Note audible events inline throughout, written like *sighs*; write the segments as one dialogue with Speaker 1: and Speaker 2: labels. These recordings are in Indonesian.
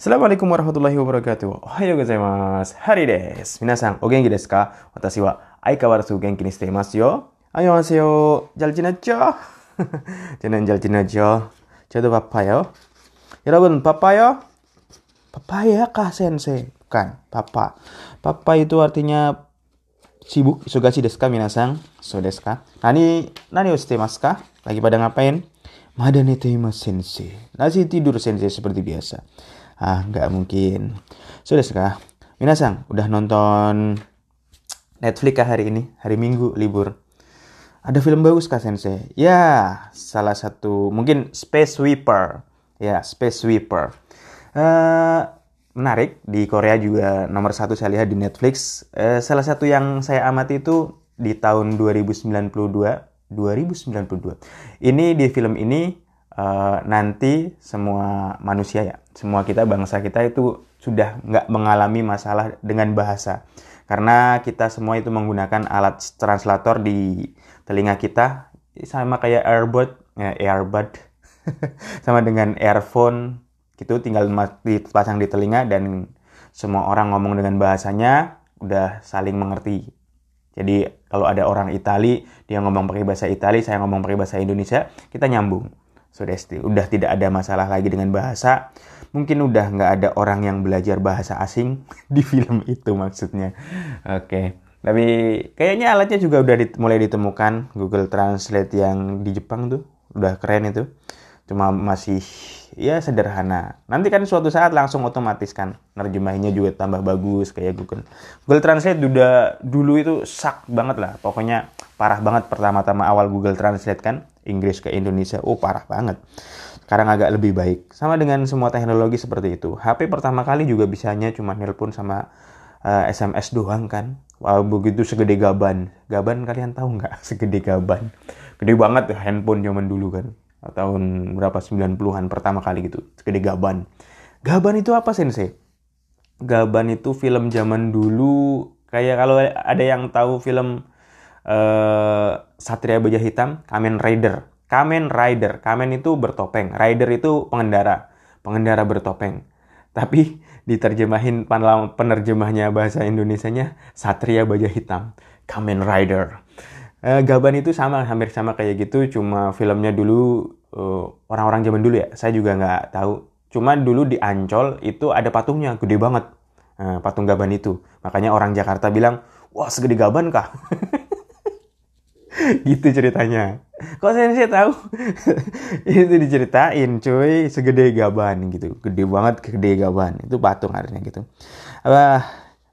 Speaker 1: Assalamualaikum warahmatullahi wabarakatuh. Ohayo gozaimasu. Hari des. Minasan, o genki desu ka? Watashi wa aikawarazu genki ni shite imasu yo. Ayo haseyo. Jalchinacho. *laughs* Jangan jalchinacho. Coba papayo. Yorogun, papayo. Papaya kah sensei? Bukan, papa. Papa itu artinya sibuk. Sugashi desu ka minasang? So desu ka? Nani, nani o shite imasu ka? Lagi pada ngapain? Madane tema sensei. Nasi tidur sensei seperti biasa. Ah, nggak mungkin. Sudah sekah. Minasang, udah nonton Netflix kah hari ini? Hari Minggu libur. Ada film bagus kah Sensei? Ya, salah satu mungkin Space Sweeper. Ya, Space Sweeper. Uh, menarik di Korea juga nomor satu saya lihat di Netflix. Uh, salah satu yang saya amati itu di tahun 2092. 2092. Ini di film ini uh, nanti semua manusia ya, semua kita bangsa kita itu sudah nggak mengalami masalah dengan bahasa. Karena kita semua itu menggunakan alat translator di telinga kita sama kayak earbud ya, earbud. *laughs* Sama dengan earphone gitu tinggal dipasang di telinga dan semua orang ngomong dengan bahasanya udah saling mengerti. Jadi kalau ada orang Itali dia ngomong pakai bahasa Itali saya ngomong pakai bahasa Indonesia kita nyambung sudah udah tidak ada masalah lagi dengan bahasa. Mungkin udah nggak ada orang yang belajar bahasa asing *laughs* di film itu maksudnya. Oke okay. tapi kayaknya alatnya juga udah dit mulai ditemukan. Google Translate yang di Jepang tuh udah keren itu. Cuma masih ya sederhana. Nanti kan suatu saat langsung otomatis kan nerjemahinnya juga tambah bagus kayak Google. Google Translate udah dulu itu sak banget lah. Pokoknya parah banget pertama-tama awal Google Translate kan Inggris ke Indonesia oh parah banget. Sekarang agak lebih baik. Sama dengan semua teknologi seperti itu. HP pertama kali juga bisanya cuma nelpon sama uh, eh, SMS doang kan. Wah, begitu segede gaban. Gaban kalian tahu nggak? *laughs* Segede gaban. Gede banget handphone zaman dulu kan tahun berapa? 90-an pertama kali gitu. Segede Gaban. Gaban itu apa sensei? Gaban itu film zaman dulu. Kayak kalau ada yang tahu film uh, Satria Baja Hitam Kamen Rider. Kamen Rider. Kamen itu bertopeng. Rider itu pengendara. Pengendara bertopeng. Tapi diterjemahin penerjemahnya bahasa Indonesianya Satria Baja Hitam Kamen Rider Uh, Gaban itu sama, hampir sama kayak gitu, cuma filmnya dulu eh, orang-orang zaman dulu ya, saya juga nggak tahu. Cuma dulu di Ancol itu ada patungnya, gede banget. Uh, patung Gaban itu. Makanya orang Jakarta bilang, wah segede Gaban kah? *laughs* gitu ceritanya. Kok saya tahu? *laughs* itu diceritain, cuy, segede Gaban gitu. Gede banget, gede Gaban. Itu patung artinya gitu. Uh,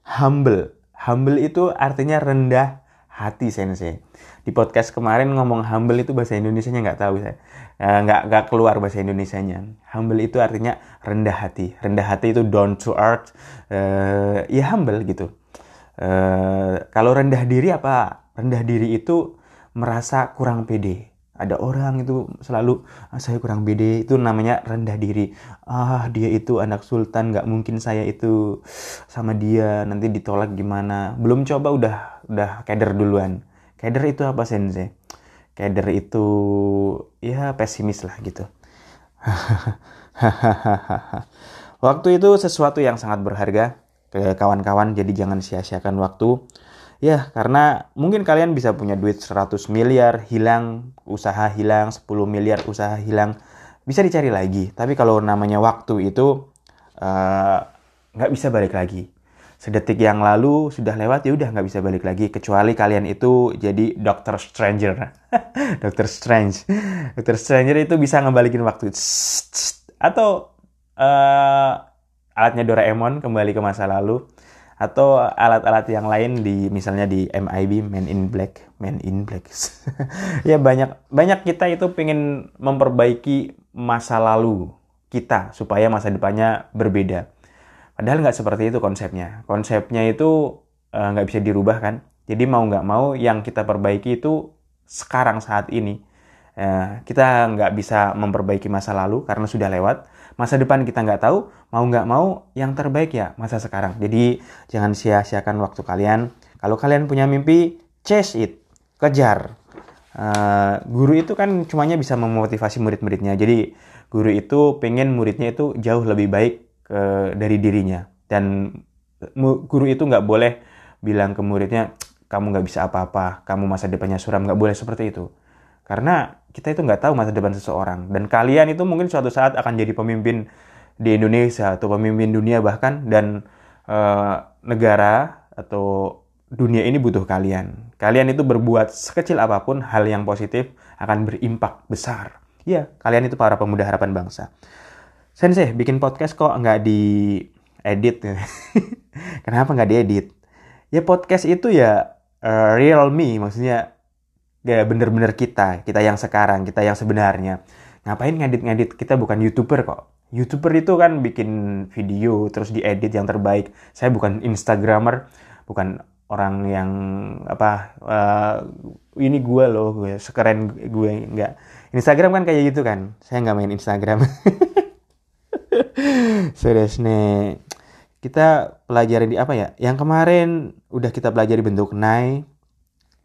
Speaker 1: humble. Humble itu artinya rendah hati sensei di podcast kemarin ngomong humble itu bahasa Indonesia-nya nggak tahu saya eh, nggak nggak keluar bahasa Indonesia-nya. Humble itu artinya rendah hati. Rendah hati itu down to earth. Uh, ya humble gitu. Uh, kalau rendah diri apa? Rendah diri itu merasa kurang pede. Ada orang itu selalu ah, saya kurang pede. Itu namanya rendah diri. Ah dia itu anak sultan nggak mungkin saya itu sama dia. Nanti ditolak gimana? Belum coba udah udah keder duluan keder itu apa sensei keder itu ya pesimis lah gitu *laughs* waktu itu sesuatu yang sangat berharga ke kawan-kawan jadi jangan sia-siakan waktu Ya, karena mungkin kalian bisa punya duit 100 miliar hilang, usaha hilang, 10 miliar usaha hilang, bisa dicari lagi. Tapi kalau namanya waktu itu eh, nggak uh, bisa balik lagi. Sedetik yang lalu sudah lewat ya udah nggak bisa balik lagi kecuali kalian itu jadi Doctor Stranger. *laughs* Doctor Strange. Doctor Stranger itu bisa ngebalikin waktu. Atau uh, alatnya Doraemon kembali ke masa lalu atau alat-alat yang lain di misalnya di MIB Man in Black Man in Black *laughs* ya banyak banyak kita itu pengen memperbaiki masa lalu kita supaya masa depannya berbeda padahal nggak seperti itu konsepnya. Konsepnya itu eh, nggak uh, bisa dirubah kan? Jadi mau nggak mau yang kita perbaiki itu sekarang saat ini. Uh, kita nggak bisa memperbaiki masa lalu karena sudah lewat. Masa depan kita nggak tahu mau nggak mau yang terbaik ya masa sekarang. Jadi jangan sia-siakan waktu kalian. Kalau kalian punya mimpi chase it. Kejar. Uh, guru itu kan cumanya bisa memotivasi murid-muridnya. Jadi guru itu pengen muridnya itu jauh lebih baik ke dari dirinya dan guru itu nggak boleh bilang ke muridnya kamu nggak bisa apa-apa, kamu masa depannya suram, nggak boleh seperti itu. Karena kita itu nggak tahu masa depan seseorang. Dan kalian itu mungkin suatu saat akan jadi pemimpin di Indonesia atau pemimpin dunia bahkan dan uh, negara atau dunia ini butuh kalian. Kalian itu berbuat sekecil apa pun hal yang positif akan berimpak besar. Ya, kalian itu para pemuda harapan bangsa. Sensei, bikin podcast kok nggak di edit? *laughs* Kenapa nggak diedit? Ya podcast itu ya uh, real me, maksudnya ya bener-bener kita, kita yang sekarang, kita yang sebenarnya. Ngapain ngedit-ngedit? Kita bukan youtuber kok. Youtuber itu kan bikin video terus diedit yang terbaik. Saya bukan instagramer, bukan orang yang apa uh, ini gue loh gue sekeren gue nggak Instagram kan kayak gitu kan saya nggak main Instagram *laughs* serius nih kita pelajari di apa ya yang kemarin udah kita pelajari bentuk nai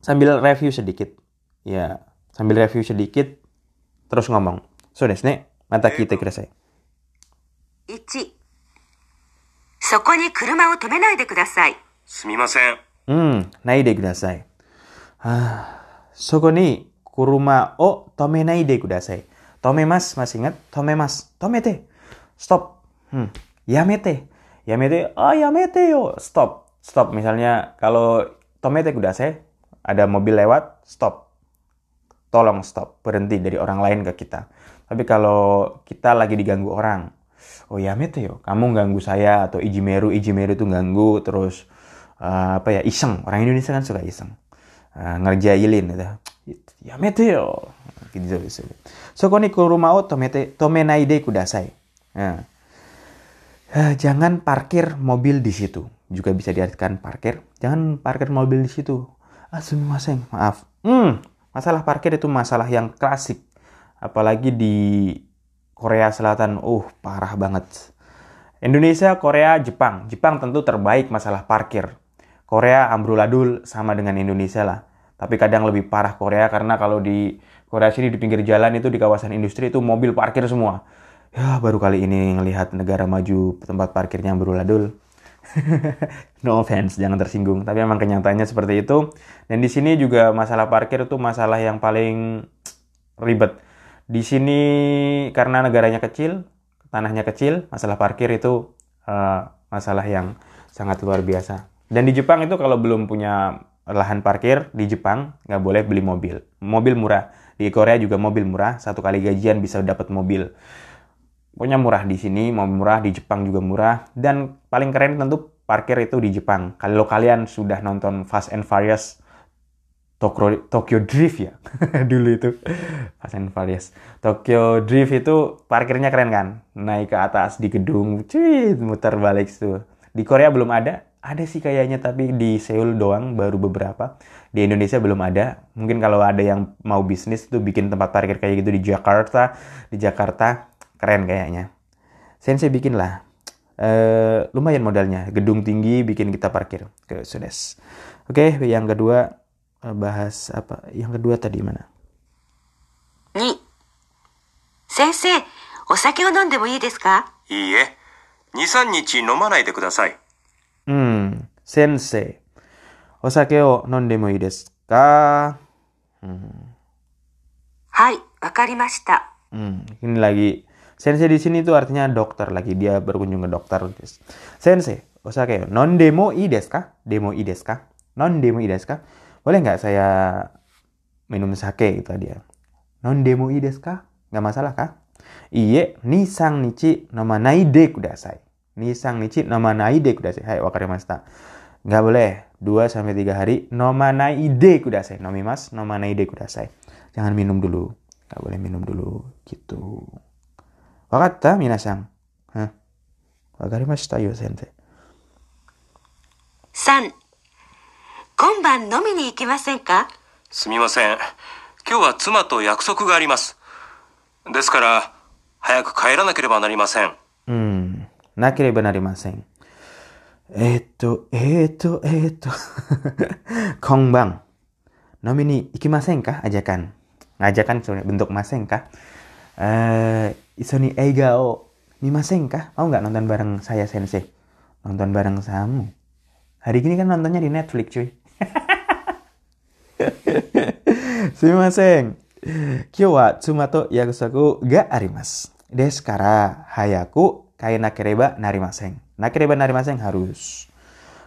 Speaker 1: sambil review sedikit ya sambil review sedikit terus ngomong so nih mata kita kira saya
Speaker 2: 1そこに車を止めないでください。
Speaker 3: すみません。
Speaker 1: うん、ないでください。はあ、そこに車を止めないでください。止めます。masih ingat? 止めます。止めて。stop. Hmm, yamete. Yamete, ah oh, yamete yo. Stop. Stop. Misalnya kalau tomete kudase, ada mobil lewat, stop. Tolong stop. Berhenti dari orang lain ke kita. Tapi kalau kita lagi diganggu orang, oh ya mete yo, kamu ganggu saya atau iji meru iji meru itu ganggu terus uh, apa ya iseng. Orang Indonesia kan suka iseng. Uh, ngerjailin gitu. Yamete yo. Gitu, gitu. So konikoru mau tomete tomenaide kudasai. Nah uh, jangan parkir mobil di situ juga bisa diartikan parkir jangan parkir mobil di situ ah sumimasen maaf hmm masalah parkir itu masalah yang klasik apalagi di Korea Selatan uh parah banget Indonesia, Korea, Jepang. Jepang tentu terbaik masalah parkir. Korea amburadul sama dengan Indonesia lah. Tapi kadang lebih parah Korea karena kalau di Korea sini di pinggir jalan itu di kawasan industri itu mobil parkir semua. Ya baru kali ini ngelihat negara maju tempat parkirnya amburadul. *laughs* no offense, jangan tersinggung. Tapi emang kenyataannya seperti itu. Dan di sini juga masalah parkir itu masalah yang paling ribet. Di sini karena negaranya kecil, tanahnya kecil, masalah parkir itu uh, masalah yang sangat luar biasa. Dan di Jepang itu kalau belum punya lahan parkir di Jepang nggak boleh beli mobil. Mobil murah. Di Korea juga mobil murah. Satu kali gajian bisa dapat mobil. Pokoknya murah di sini, mau murah di Jepang juga murah. Dan paling keren tentu parkir itu di Jepang. Kalau kalian sudah nonton Fast and Furious Tokyo, Tokyo Drift ya *laughs* dulu itu Fast and Furious Tokyo Drift itu parkirnya keren kan naik ke atas di gedung cuy muter balik tuh di Korea belum ada ada sih kayaknya tapi di Seoul doang baru beberapa. Di Indonesia belum ada. Mungkin kalau ada yang mau bisnis itu bikin tempat parkir kayak gitu di Jakarta, di Jakarta keren kayaknya. Sensei bikin lah. Uh, lumayan modalnya. Gedung tinggi bikin kita parkir ke Sudes. Oke, okay, yang kedua uh, bahas apa? Yang kedua tadi mana?
Speaker 2: Ni. Sensei, お酒を飲んでもいいですか
Speaker 3: いいえ。2、3日飲まないでください。
Speaker 1: Hmm, sensei. Osake o nondemo ii desu ka?
Speaker 2: Hmm. Hai, wakarimashita.
Speaker 1: Hmm, ini lagi sensei di sini itu artinya dokter lagi dia berkunjung ke dokter. Sensei, osake nondemo ii desu ka? Demo ii desu ka? Nondemo ii desu ka? Boleh nggak saya minum sake itu dia? Nondemo ii desu ka? Nggak masalah kah? Iye, ni sang nichi nomanai de kudasai. Nisang nichi nomanai de kudasai. Hai, wakarimashita. Nggak boleh. 2 sampai 3 hari nomanai de kudasai. Nomimas nomanai de kudasai. Jangan minum dulu. Nggak boleh minum dulu. Gitu. わかった？皆さん。うん。わかりました？優先で。
Speaker 2: 3、今晩飲みに行きませんか？
Speaker 3: すみません。今日は妻と約束があります。ですから、早く帰らなければなりません。
Speaker 1: うん。なければなりません。えー、っと、えー、っと、えー、っと。*laughs* 今晩、飲みに行きませんか？アジャカン。アジ、それ、ぶんどくませんか？Eh, iso ni eiga o Mimaseng kah? Mau nggak nonton bareng saya sensei? Nonton bareng kamu. Hari ini kan nontonnya di Netflix cuy. *laughs* Sumimasen. Kyo wa tsumato yakusaku ga arimasu. Desu kara hayaku kai nakereba narimasen. Nakereba narimasen harus.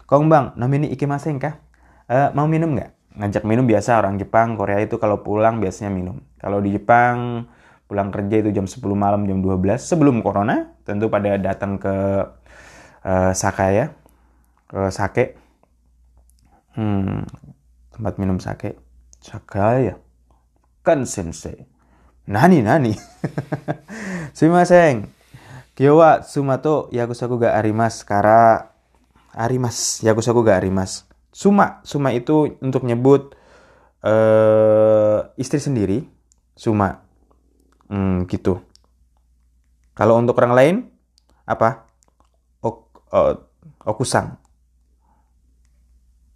Speaker 1: Kongbang, nomini ikimasen kah? Uh, mau minum nggak? Ngajak minum biasa orang Jepang, Korea itu kalau pulang biasanya minum. Kalau di Jepang pulang kerja itu jam 10 malam, jam 12 sebelum corona, tentu pada datang ke uh, Sakaya, ke sake. Hmm, tempat minum sake. Sakaya. Kan sensei. Nani nani. *laughs* Sumimasen. Kyo wa sumato yakusaku ga arimas kara arimas. Yakusaku ga arimas. Suma, suma itu untuk nyebut uh, istri sendiri. Suma. Hmm, gitu. Kalau untuk orang lain apa? Ok, uh, okusang.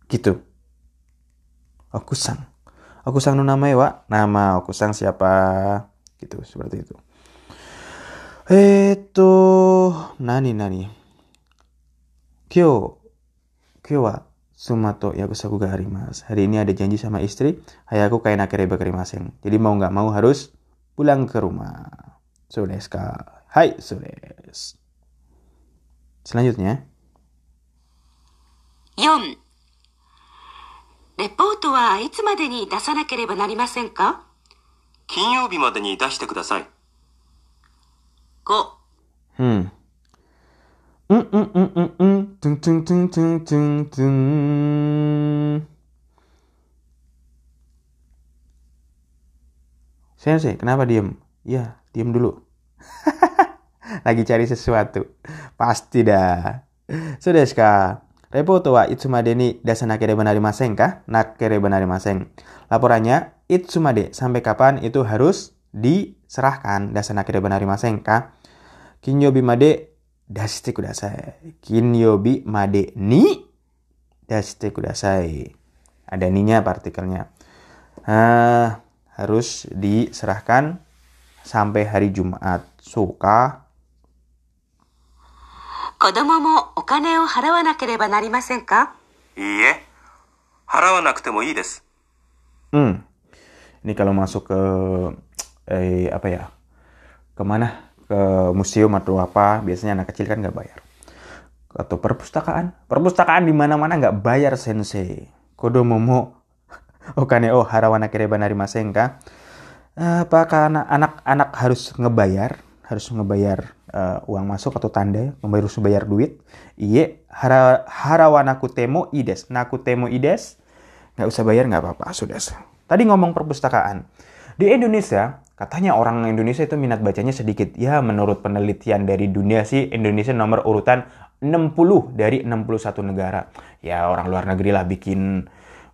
Speaker 1: Gitu. Okusang. Okusang no nama wa nama Okusang siapa gitu seperti itu Eto nani nani Kyo Kyo wa Sumato yakusaku ga harimas. Hari ini ada janji sama istri, hayaku kayak nakereba kerimasen. Jadi mau nggak mau harus pulang ke rumah. Sudah sekali. Hai, sudah. Selanjutnya.
Speaker 2: 4. レポートはいつまでに出さなければなりませんか
Speaker 3: 金曜日までに出してください。
Speaker 2: 5。
Speaker 1: うん。うんうんうんうんうん。トゥントゥントゥントゥントゥントゥン。Sensei, kenapa diem? Ya, diem dulu. *laughs* Lagi cari sesuatu. Pasti dah. Sudah ska. Reporto wa itsumade ni dasanakere narimasen ka? Nakere narimasen. Laporannya itsumade sampai kapan itu harus diserahkan dasanakere narimasen ka? Kinyobi made dashite kudasai. Kinyobi made ni dashite kudasai. Ada ninya partikelnya. Ah, harus diserahkan sampai hari Jumat. Suka.
Speaker 3: Kodomo mo o
Speaker 1: Hmm. Ini kalau masuk ke eh, apa ya? Ke mana? Ke museum atau apa? Biasanya anak kecil kan nggak bayar. Atau perpustakaan? Perpustakaan di mana-mana nggak bayar sensei. Kodomo mo okane o harawana kereba narimasen ka? Apakah anak- anak-anak harus ngebayar? Harus ngebayar eh, uang masuk atau tanda? Membayar harus bayar duit? Iye, hara, harawana kutemo ides. Nakutemo ides nggak usah bayar nggak apa-apa sudah tadi ngomong perpustakaan di Indonesia katanya orang Indonesia itu minat bacanya sedikit ya menurut penelitian dari dunia sih Indonesia nomor urutan 60 dari 61 negara ya orang luar negeri lah bikin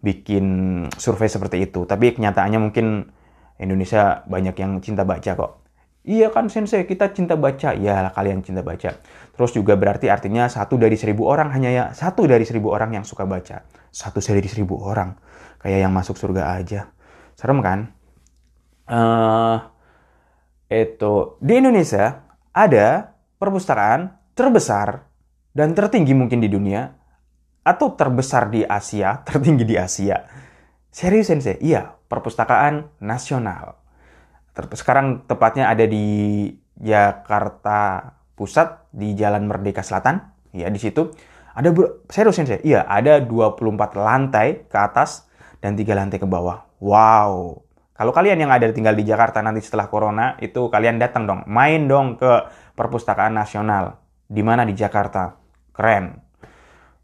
Speaker 1: bikin survei seperti itu tapi kenyataannya mungkin Indonesia banyak yang cinta baca kok Iya kan sensei, kita cinta baca. Ya kalian cinta baca. Terus juga berarti artinya satu dari seribu orang hanya ya satu dari seribu orang yang suka baca. Satu dari seribu orang. Kayak yang masuk surga aja. Serem kan? eh itu di Indonesia ada perpustakaan terbesar dan tertinggi mungkin di dunia atau terbesar di Asia, *laughs* tertinggi di Asia. Serius sensei? Iya, perpustakaan nasional. Sekarang tepatnya ada di Jakarta Pusat di Jalan Merdeka Selatan. Ya, di situ ada serius sensei. Iya, ada 24 lantai ke atas dan tiga lantai ke bawah. Wow. Kalau kalian yang ada tinggal di Jakarta nanti setelah corona itu kalian datang dong, main dong ke perpustakaan nasional. Di mana di Jakarta? Keren.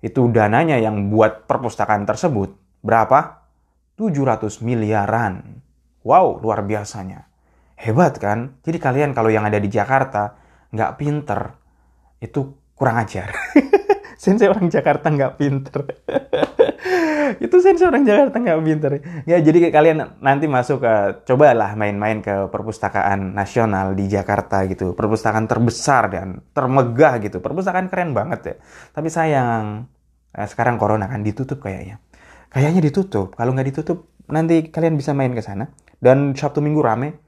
Speaker 1: Itu dananya yang buat perpustakaan tersebut berapa? 700 miliaran. Wow, luar biasanya. Hebat kan? Jadi kalian kalau yang ada di Jakarta nggak pinter, itu kurang ajar. *laughs* Sensei orang Jakarta nggak pinter. *laughs* itu sensei orang Jakarta nggak pinter. Ya jadi kalian nanti masuk ke, cobalah main-main ke perpustakaan nasional di Jakarta gitu. Perpustakaan terbesar dan termegah gitu. Perpustakaan keren banget ya. Tapi sayang, eh, sekarang corona kan ditutup kayaknya. Kayaknya ditutup. Kalau nggak ditutup, nanti kalian bisa main ke sana. Dan Sabtu Minggu rame.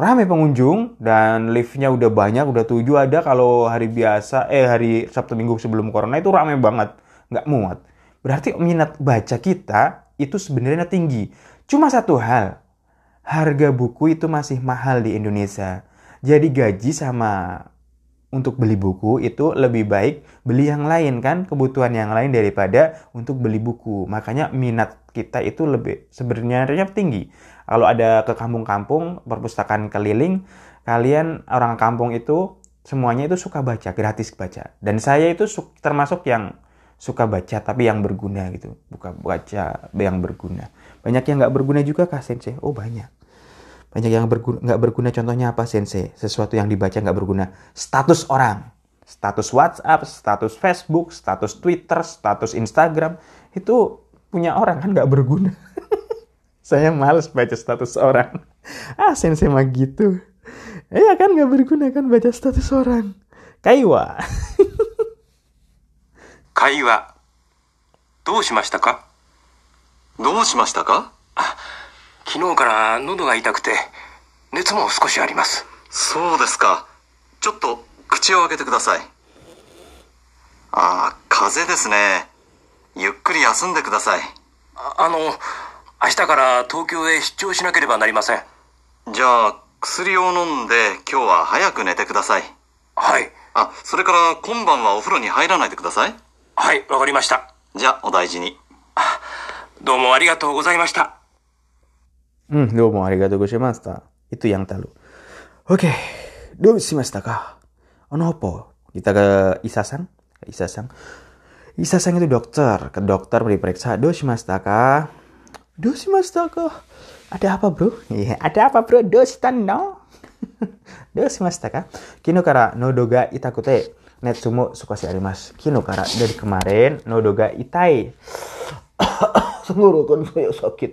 Speaker 1: rame pengunjung dan liftnya udah banyak, udah tujuh ada kalau hari biasa, eh hari Sabtu Minggu sebelum Corona itu rame banget, nggak muat. Berarti minat baca kita itu sebenarnya tinggi. Cuma satu hal, harga buku itu masih mahal di Indonesia. Jadi gaji sama untuk beli buku itu lebih baik beli yang lain kan kebutuhan yang lain daripada untuk beli buku makanya minat kita itu lebih sebenarnya tinggi kalau ada ke kampung-kampung perpustakaan keliling kalian orang kampung itu semuanya itu suka baca gratis baca dan saya itu termasuk yang suka baca tapi yang berguna gitu bukan baca yang berguna banyak yang nggak berguna juga kak sensei oh banyak banyak yang berguna, nggak berguna contohnya apa sensei? Sesuatu yang dibaca nggak berguna. Status orang. Status WhatsApp, status Facebook, status Twitter, status Instagram. Itu punya orang kan nggak berguna. *laughs* Saya males baca status orang. Ah sensei mah gitu. Iya kan nggak berguna kan baca status orang. Kaiwa. *laughs*
Speaker 3: Kaiwa. どうしましたか？
Speaker 4: どうしましたか？
Speaker 3: 昨日から喉が痛くて、熱も少しあります。
Speaker 4: そうですか。ちょっと口を開けてください。ああ、風邪ですね。ゆっくり休んでください。
Speaker 3: ああの、明日から東京へ出張しなければなりません。
Speaker 4: じゃあ、薬を飲んで今日は早く寝てください。
Speaker 3: はい。
Speaker 4: あ、それから今晩はお風呂に入らないでください。
Speaker 3: はい、わかりました。
Speaker 4: じゃあ、お大事に。
Speaker 3: どうもありがとうございました。
Speaker 1: うん、どうもありがとうございました。Itu yang talo. Oke, okay. do shimashita ka? Ono opo? Kita ke Isasang. Isasang. Isasang itu dokter. Ke dokter diperiksa. Do shimashita ka? Do shimashita ka? Ada apa bro? Iya, yeah, ada apa bro? Do shita no? do shimashita ka? Kino kara no doga itakute netsumo sukoshi arimasu. Kino kara dari kemarin nodo ga itai. *coughs* Tenggorokan saya sakit.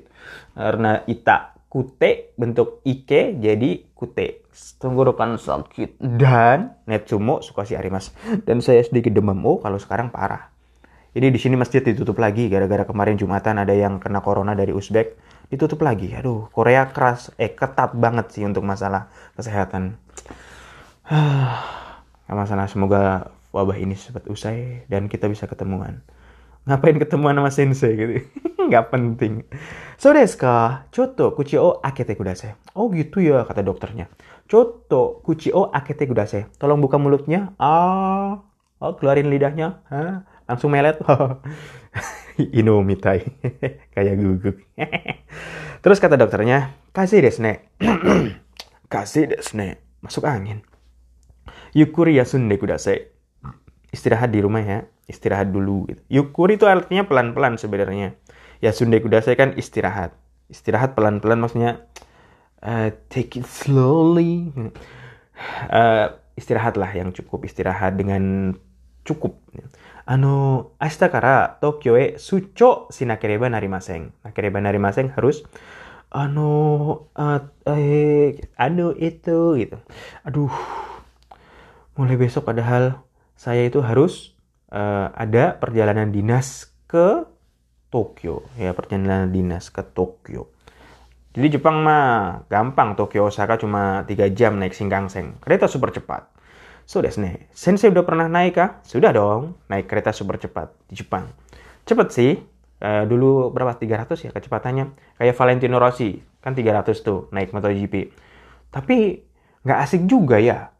Speaker 1: Karena ita kute bentuk ike jadi kute. Tenggorokan sakit. Dan netsumo sukoshi arimasu. Dan saya sedikit demam. Oh, kalau sekarang parah. Jadi di sini masjid ditutup lagi gara-gara kemarin Jumatan ada yang kena corona dari Uzbek ditutup lagi. Aduh, Korea keras eh ketat banget sih untuk masalah kesehatan. *sighs* Gak masalah, semoga wabah ini cepat usai dan kita bisa ketemuan. Ngapain ketemuan sama sensei gitu? *laughs* Nggak penting. So desu ka? Choto kuchi o akete kudasai. Oh gitu ya, kata dokternya. Choto kuchi o akete kudasai. Tolong buka mulutnya. Ah, oh, keluarin lidahnya. Hah? Langsung melet. *laughs* Ino mitai. *laughs* Kayak guguk. Terus kata dokternya, kasih desu ne. *clears throat* kasih desu ne. Masuk angin. Yukuri yasunde kudasai. Istirahat di rumah ya. Istirahat dulu gitu. Yukuri itu artinya pelan-pelan sebenarnya. Yasunde kudasai kan istirahat. Istirahat pelan-pelan maksudnya uh, take it slowly. Uh, istirahatlah yang cukup. Istirahat dengan cukup. Ano, ashita kara Tokyo e sucho shinakereba narimasen. Nakereba narimasen harus ano, uh, eh, ano itu gitu. Aduh, mulai besok padahal saya itu harus uh, ada perjalanan dinas ke Tokyo. Ya perjalanan dinas ke Tokyo. Jadi Jepang mah gampang. Tokyo Osaka cuma 3 jam naik Shinkansen. Kereta super cepat. So desu ne sensei udah pernah naik kah sudah dong. Naik kereta super cepat di Jepang. Cepet sih. Uh, dulu berapa? 300 ya kecepatannya. Kayak Valentino Rossi. Kan 300 tuh naik MotoGP. Tapi nggak asik juga ya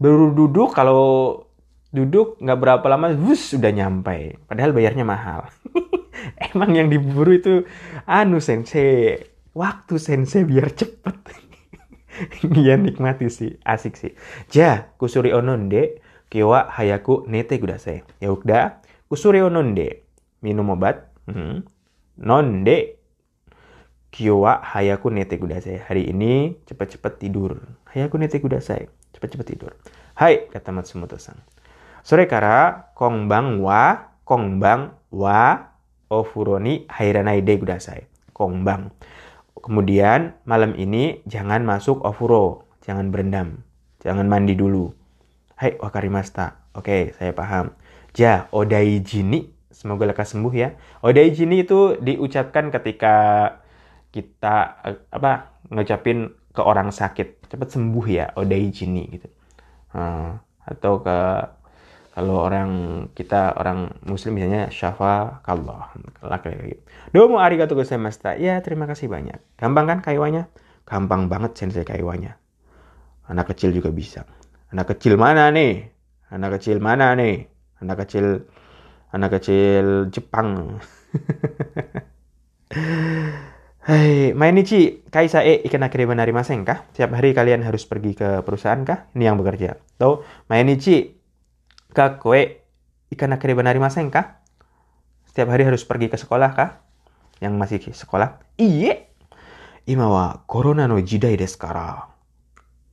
Speaker 1: baru duduk kalau duduk nggak berapa lama wus udah nyampe. Padahal bayarnya mahal. *laughs* Emang yang diburu itu anu sensei. Waktu sensei biar cepet. *laughs* Iya nikmati sih asik sih. Ja kusuri ononde kiwa hayaku nete kudasai ya udah kusuri ononde. Minum obat. Hmm. nonde. Kiwa hayaku nete kudasai hari ini cepet-cepet tidur. Hayaku nete kudasai Cepat-cepat tidur. Hai, kata Matsumoto-san. Sore kara, kongbang wa, kongbang wa, ofuroni hairanai de kudasai. Kongbang. Kemudian, malam ini jangan masuk ofuro. Jangan berendam. Jangan mandi dulu. Hai, wakarimasta. Oke, saya paham. Ja, odaijini. Semoga lekas sembuh ya. Odaijini itu diucapkan ketika kita eh, apa ngucapin ke orang sakit cepat sembuh ya odaijini gitu. Uh, atau ke kalau orang kita orang muslim misalnya syafa kallah laki-laki domo arigato gozaimashita ya terima kasih banyak. Gampang kan kaiwanya? Gampang banget sensei kaiwanya. Anak kecil juga bisa. Anak kecil mana nih? Anak kecil mana nih? Anak kecil anak kecil Jepang *laughs* Hai, Mainichi, kaisa e ikan akhirnya narimasen kah? Setiap hari kalian harus pergi ke perusahaan kah? Ini yang bekerja. Tuh, Mainichi, kakue ikan akhirnya narimasen kah? Setiap hari harus pergi ke sekolah kah? Yang masih sekolah? Iye. Ima wa corona no jidai desu kara.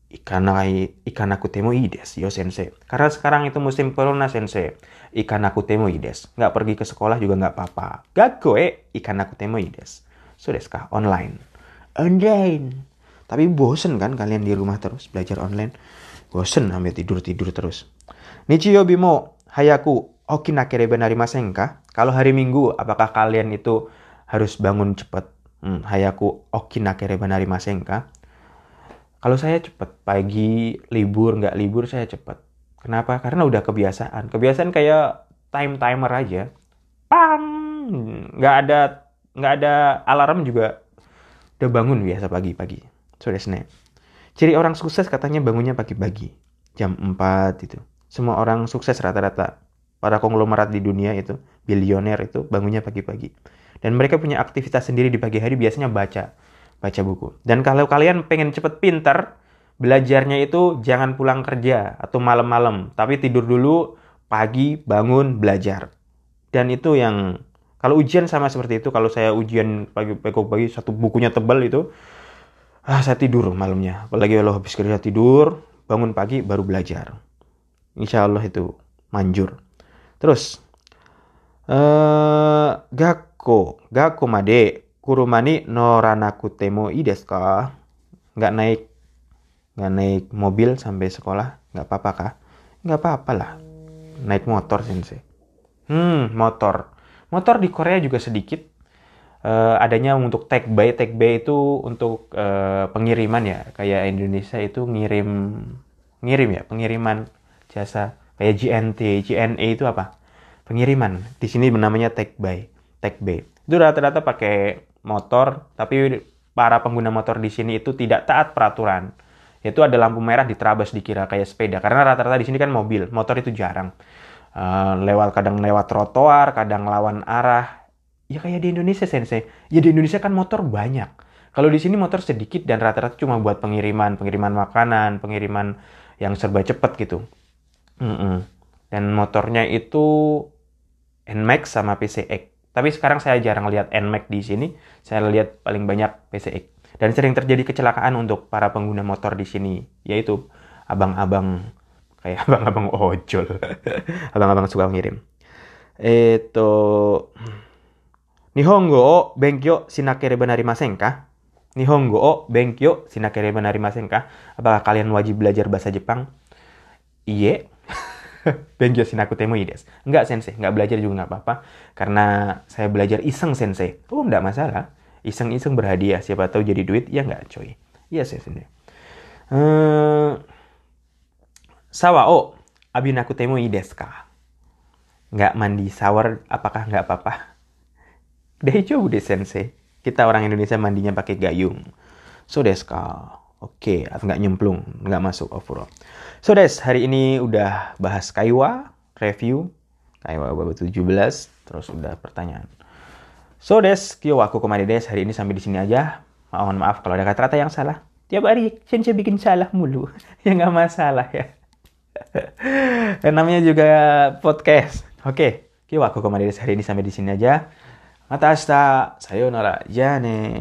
Speaker 1: Ikanai, ikan aku temo ides, yo sensei. Karena sekarang itu musim corona sensei. Ikan aku temo ides. Nggak pergi ke sekolah juga nggak apa-apa. Gakoe, ikan aku temo ides. Sudeskah? Online. Online. Tapi bosen kan kalian di rumah terus belajar online? Bosen sampai tidur-tidur terus. Nichiyo bimo hayaku okinakereba narimasen kah? Kalau hari Minggu, apakah kalian itu harus bangun cepat? Hmm, hayaku okinakereba narimasen kah? Kalau saya cepat, pagi, libur, nggak libur, saya cepat. Kenapa? Karena udah kebiasaan. Kebiasaan kayak time timer aja. Pang! Nggak ada nggak ada alarm juga udah bangun biasa pagi-pagi. So desne. Ciri orang sukses katanya bangunnya pagi-pagi. Jam 4 itu. Semua orang sukses rata-rata. Para konglomerat di dunia itu, bilioner itu bangunnya pagi-pagi. Dan mereka punya aktivitas sendiri di pagi hari biasanya baca. Baca buku. Dan kalau kalian pengen cepet pinter, belajarnya itu jangan pulang kerja atau malam-malam. Tapi tidur dulu, pagi, bangun, belajar. Dan itu yang kalau ujian sama seperti itu, kalau saya ujian pagi-pagi satu bukunya tebal itu, ah saya tidur malamnya. Apalagi kalau habis kerja tidur, bangun pagi baru belajar. Insya Allah itu manjur. Terus, uh, gakko, gakko made, kurumani noranaku temo i desu ka? Nggak naik, nggak naik mobil sampai sekolah, nggak apa-apa kah? Nggak apa-apa lah. Naik motor sensei. Hmm, motor. Motor di Korea juga sedikit. Uh, adanya untuk take by take by itu untuk uh, pengiriman ya. Kayak Indonesia itu ngirim ngirim ya pengiriman jasa. Kayak GNT GNA itu apa? Pengiriman. Di sini namanya take by take by itu rata-rata pakai motor tapi para pengguna motor di sini itu tidak taat peraturan. Yaitu ada lampu merah diterabas dikira kayak sepeda. Karena rata-rata di sini kan mobil. Motor itu jarang uh, lewat kadang lewat trotoar kadang lawan arah. Ya kayak di Indonesia sensei. Ya di Indonesia kan motor banyak. Kalau di sini motor sedikit dan rata-rata cuma buat pengiriman pengiriman makanan pengiriman yang serba cepat gitu. Mm -mm. dan motornya itu Nmax sama PCX tapi sekarang saya jarang lihat Nmax di sini. Saya lihat paling banyak PCX dan sering terjadi kecelakaan untuk para pengguna motor di sini yaitu abang-abang kayak abang-abang ojol *laughs* abang-abang suka ngirim itu Nihongo o benkyo shinakereba narimasen ka? Nihongo o benkyo shinakereba narimasen ka? Apakah kalian wajib belajar bahasa Jepang? Iye. *laughs* benkyo shinaku temo desu. Enggak sensei, enggak belajar juga enggak apa-apa. Karena saya belajar iseng sensei. Oh, enggak masalah. Iseng-iseng berhadiah. Siapa tahu jadi duit. Ya enggak coy. Iya yes, sensei. Uh, sawa o abinaku temo desu ka? Enggak mandi shower, apakah enggak apa-apa? *laughs* Daijoubu de sensei. Kita orang Indonesia mandinya pakai gayung. So desu ka. Oke, okay, nggak nyemplung, nggak masuk overall. So des, hari ini udah bahas Kaiwa, review, Kaiwa bab 17, terus udah pertanyaan. So des, kyo aku kemari des, hari ini sampai di sini aja. Mohon maaf kalau ada kata-kata yang salah. Tiap hari Sensei bikin salah mulu. *laughs* ya nggak masalah ya. *laughs* namanya juga podcast. Oke, okay. kiwaku kemarin hari ini sampai di sini aja. Mata asta, sayonara, jane.